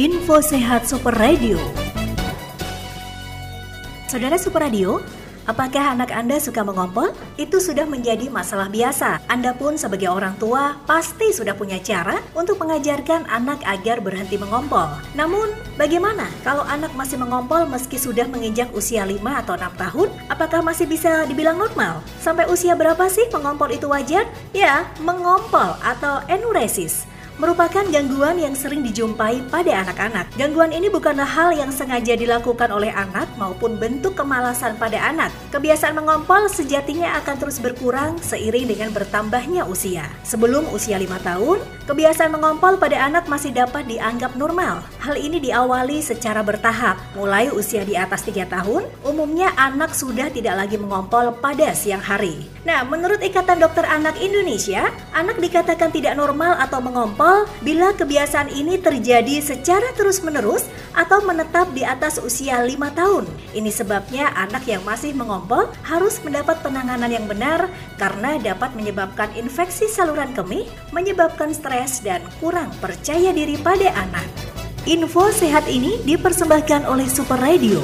Info Sehat Super Radio. Saudara Super Radio, Apakah anak Anda suka mengompol? Itu sudah menjadi masalah biasa. Anda pun sebagai orang tua pasti sudah punya cara untuk mengajarkan anak agar berhenti mengompol. Namun, bagaimana kalau anak masih mengompol meski sudah menginjak usia 5 atau 6 tahun? Apakah masih bisa dibilang normal? Sampai usia berapa sih mengompol itu wajar? Ya, mengompol atau enuresis merupakan gangguan yang sering dijumpai pada anak-anak. Gangguan ini bukanlah hal yang sengaja dilakukan oleh anak maupun bentuk kemalasan pada anak. Kebiasaan mengompol sejatinya akan terus berkurang seiring dengan bertambahnya usia. Sebelum usia 5 tahun, kebiasaan mengompol pada anak masih dapat dianggap normal. Hal ini diawali secara bertahap. Mulai usia di atas 3 tahun, umumnya anak sudah tidak lagi mengompol pada siang hari. Nah, menurut Ikatan Dokter Anak Indonesia, anak dikatakan tidak normal atau mengompol bila kebiasaan ini terjadi secara terus-menerus atau menetap di atas usia 5 tahun. Ini sebabnya anak yang masih mengompol harus mendapat penanganan yang benar karena dapat menyebabkan infeksi saluran kemih, menyebabkan stres dan kurang percaya diri pada anak. Info sehat ini dipersembahkan oleh Super Radio.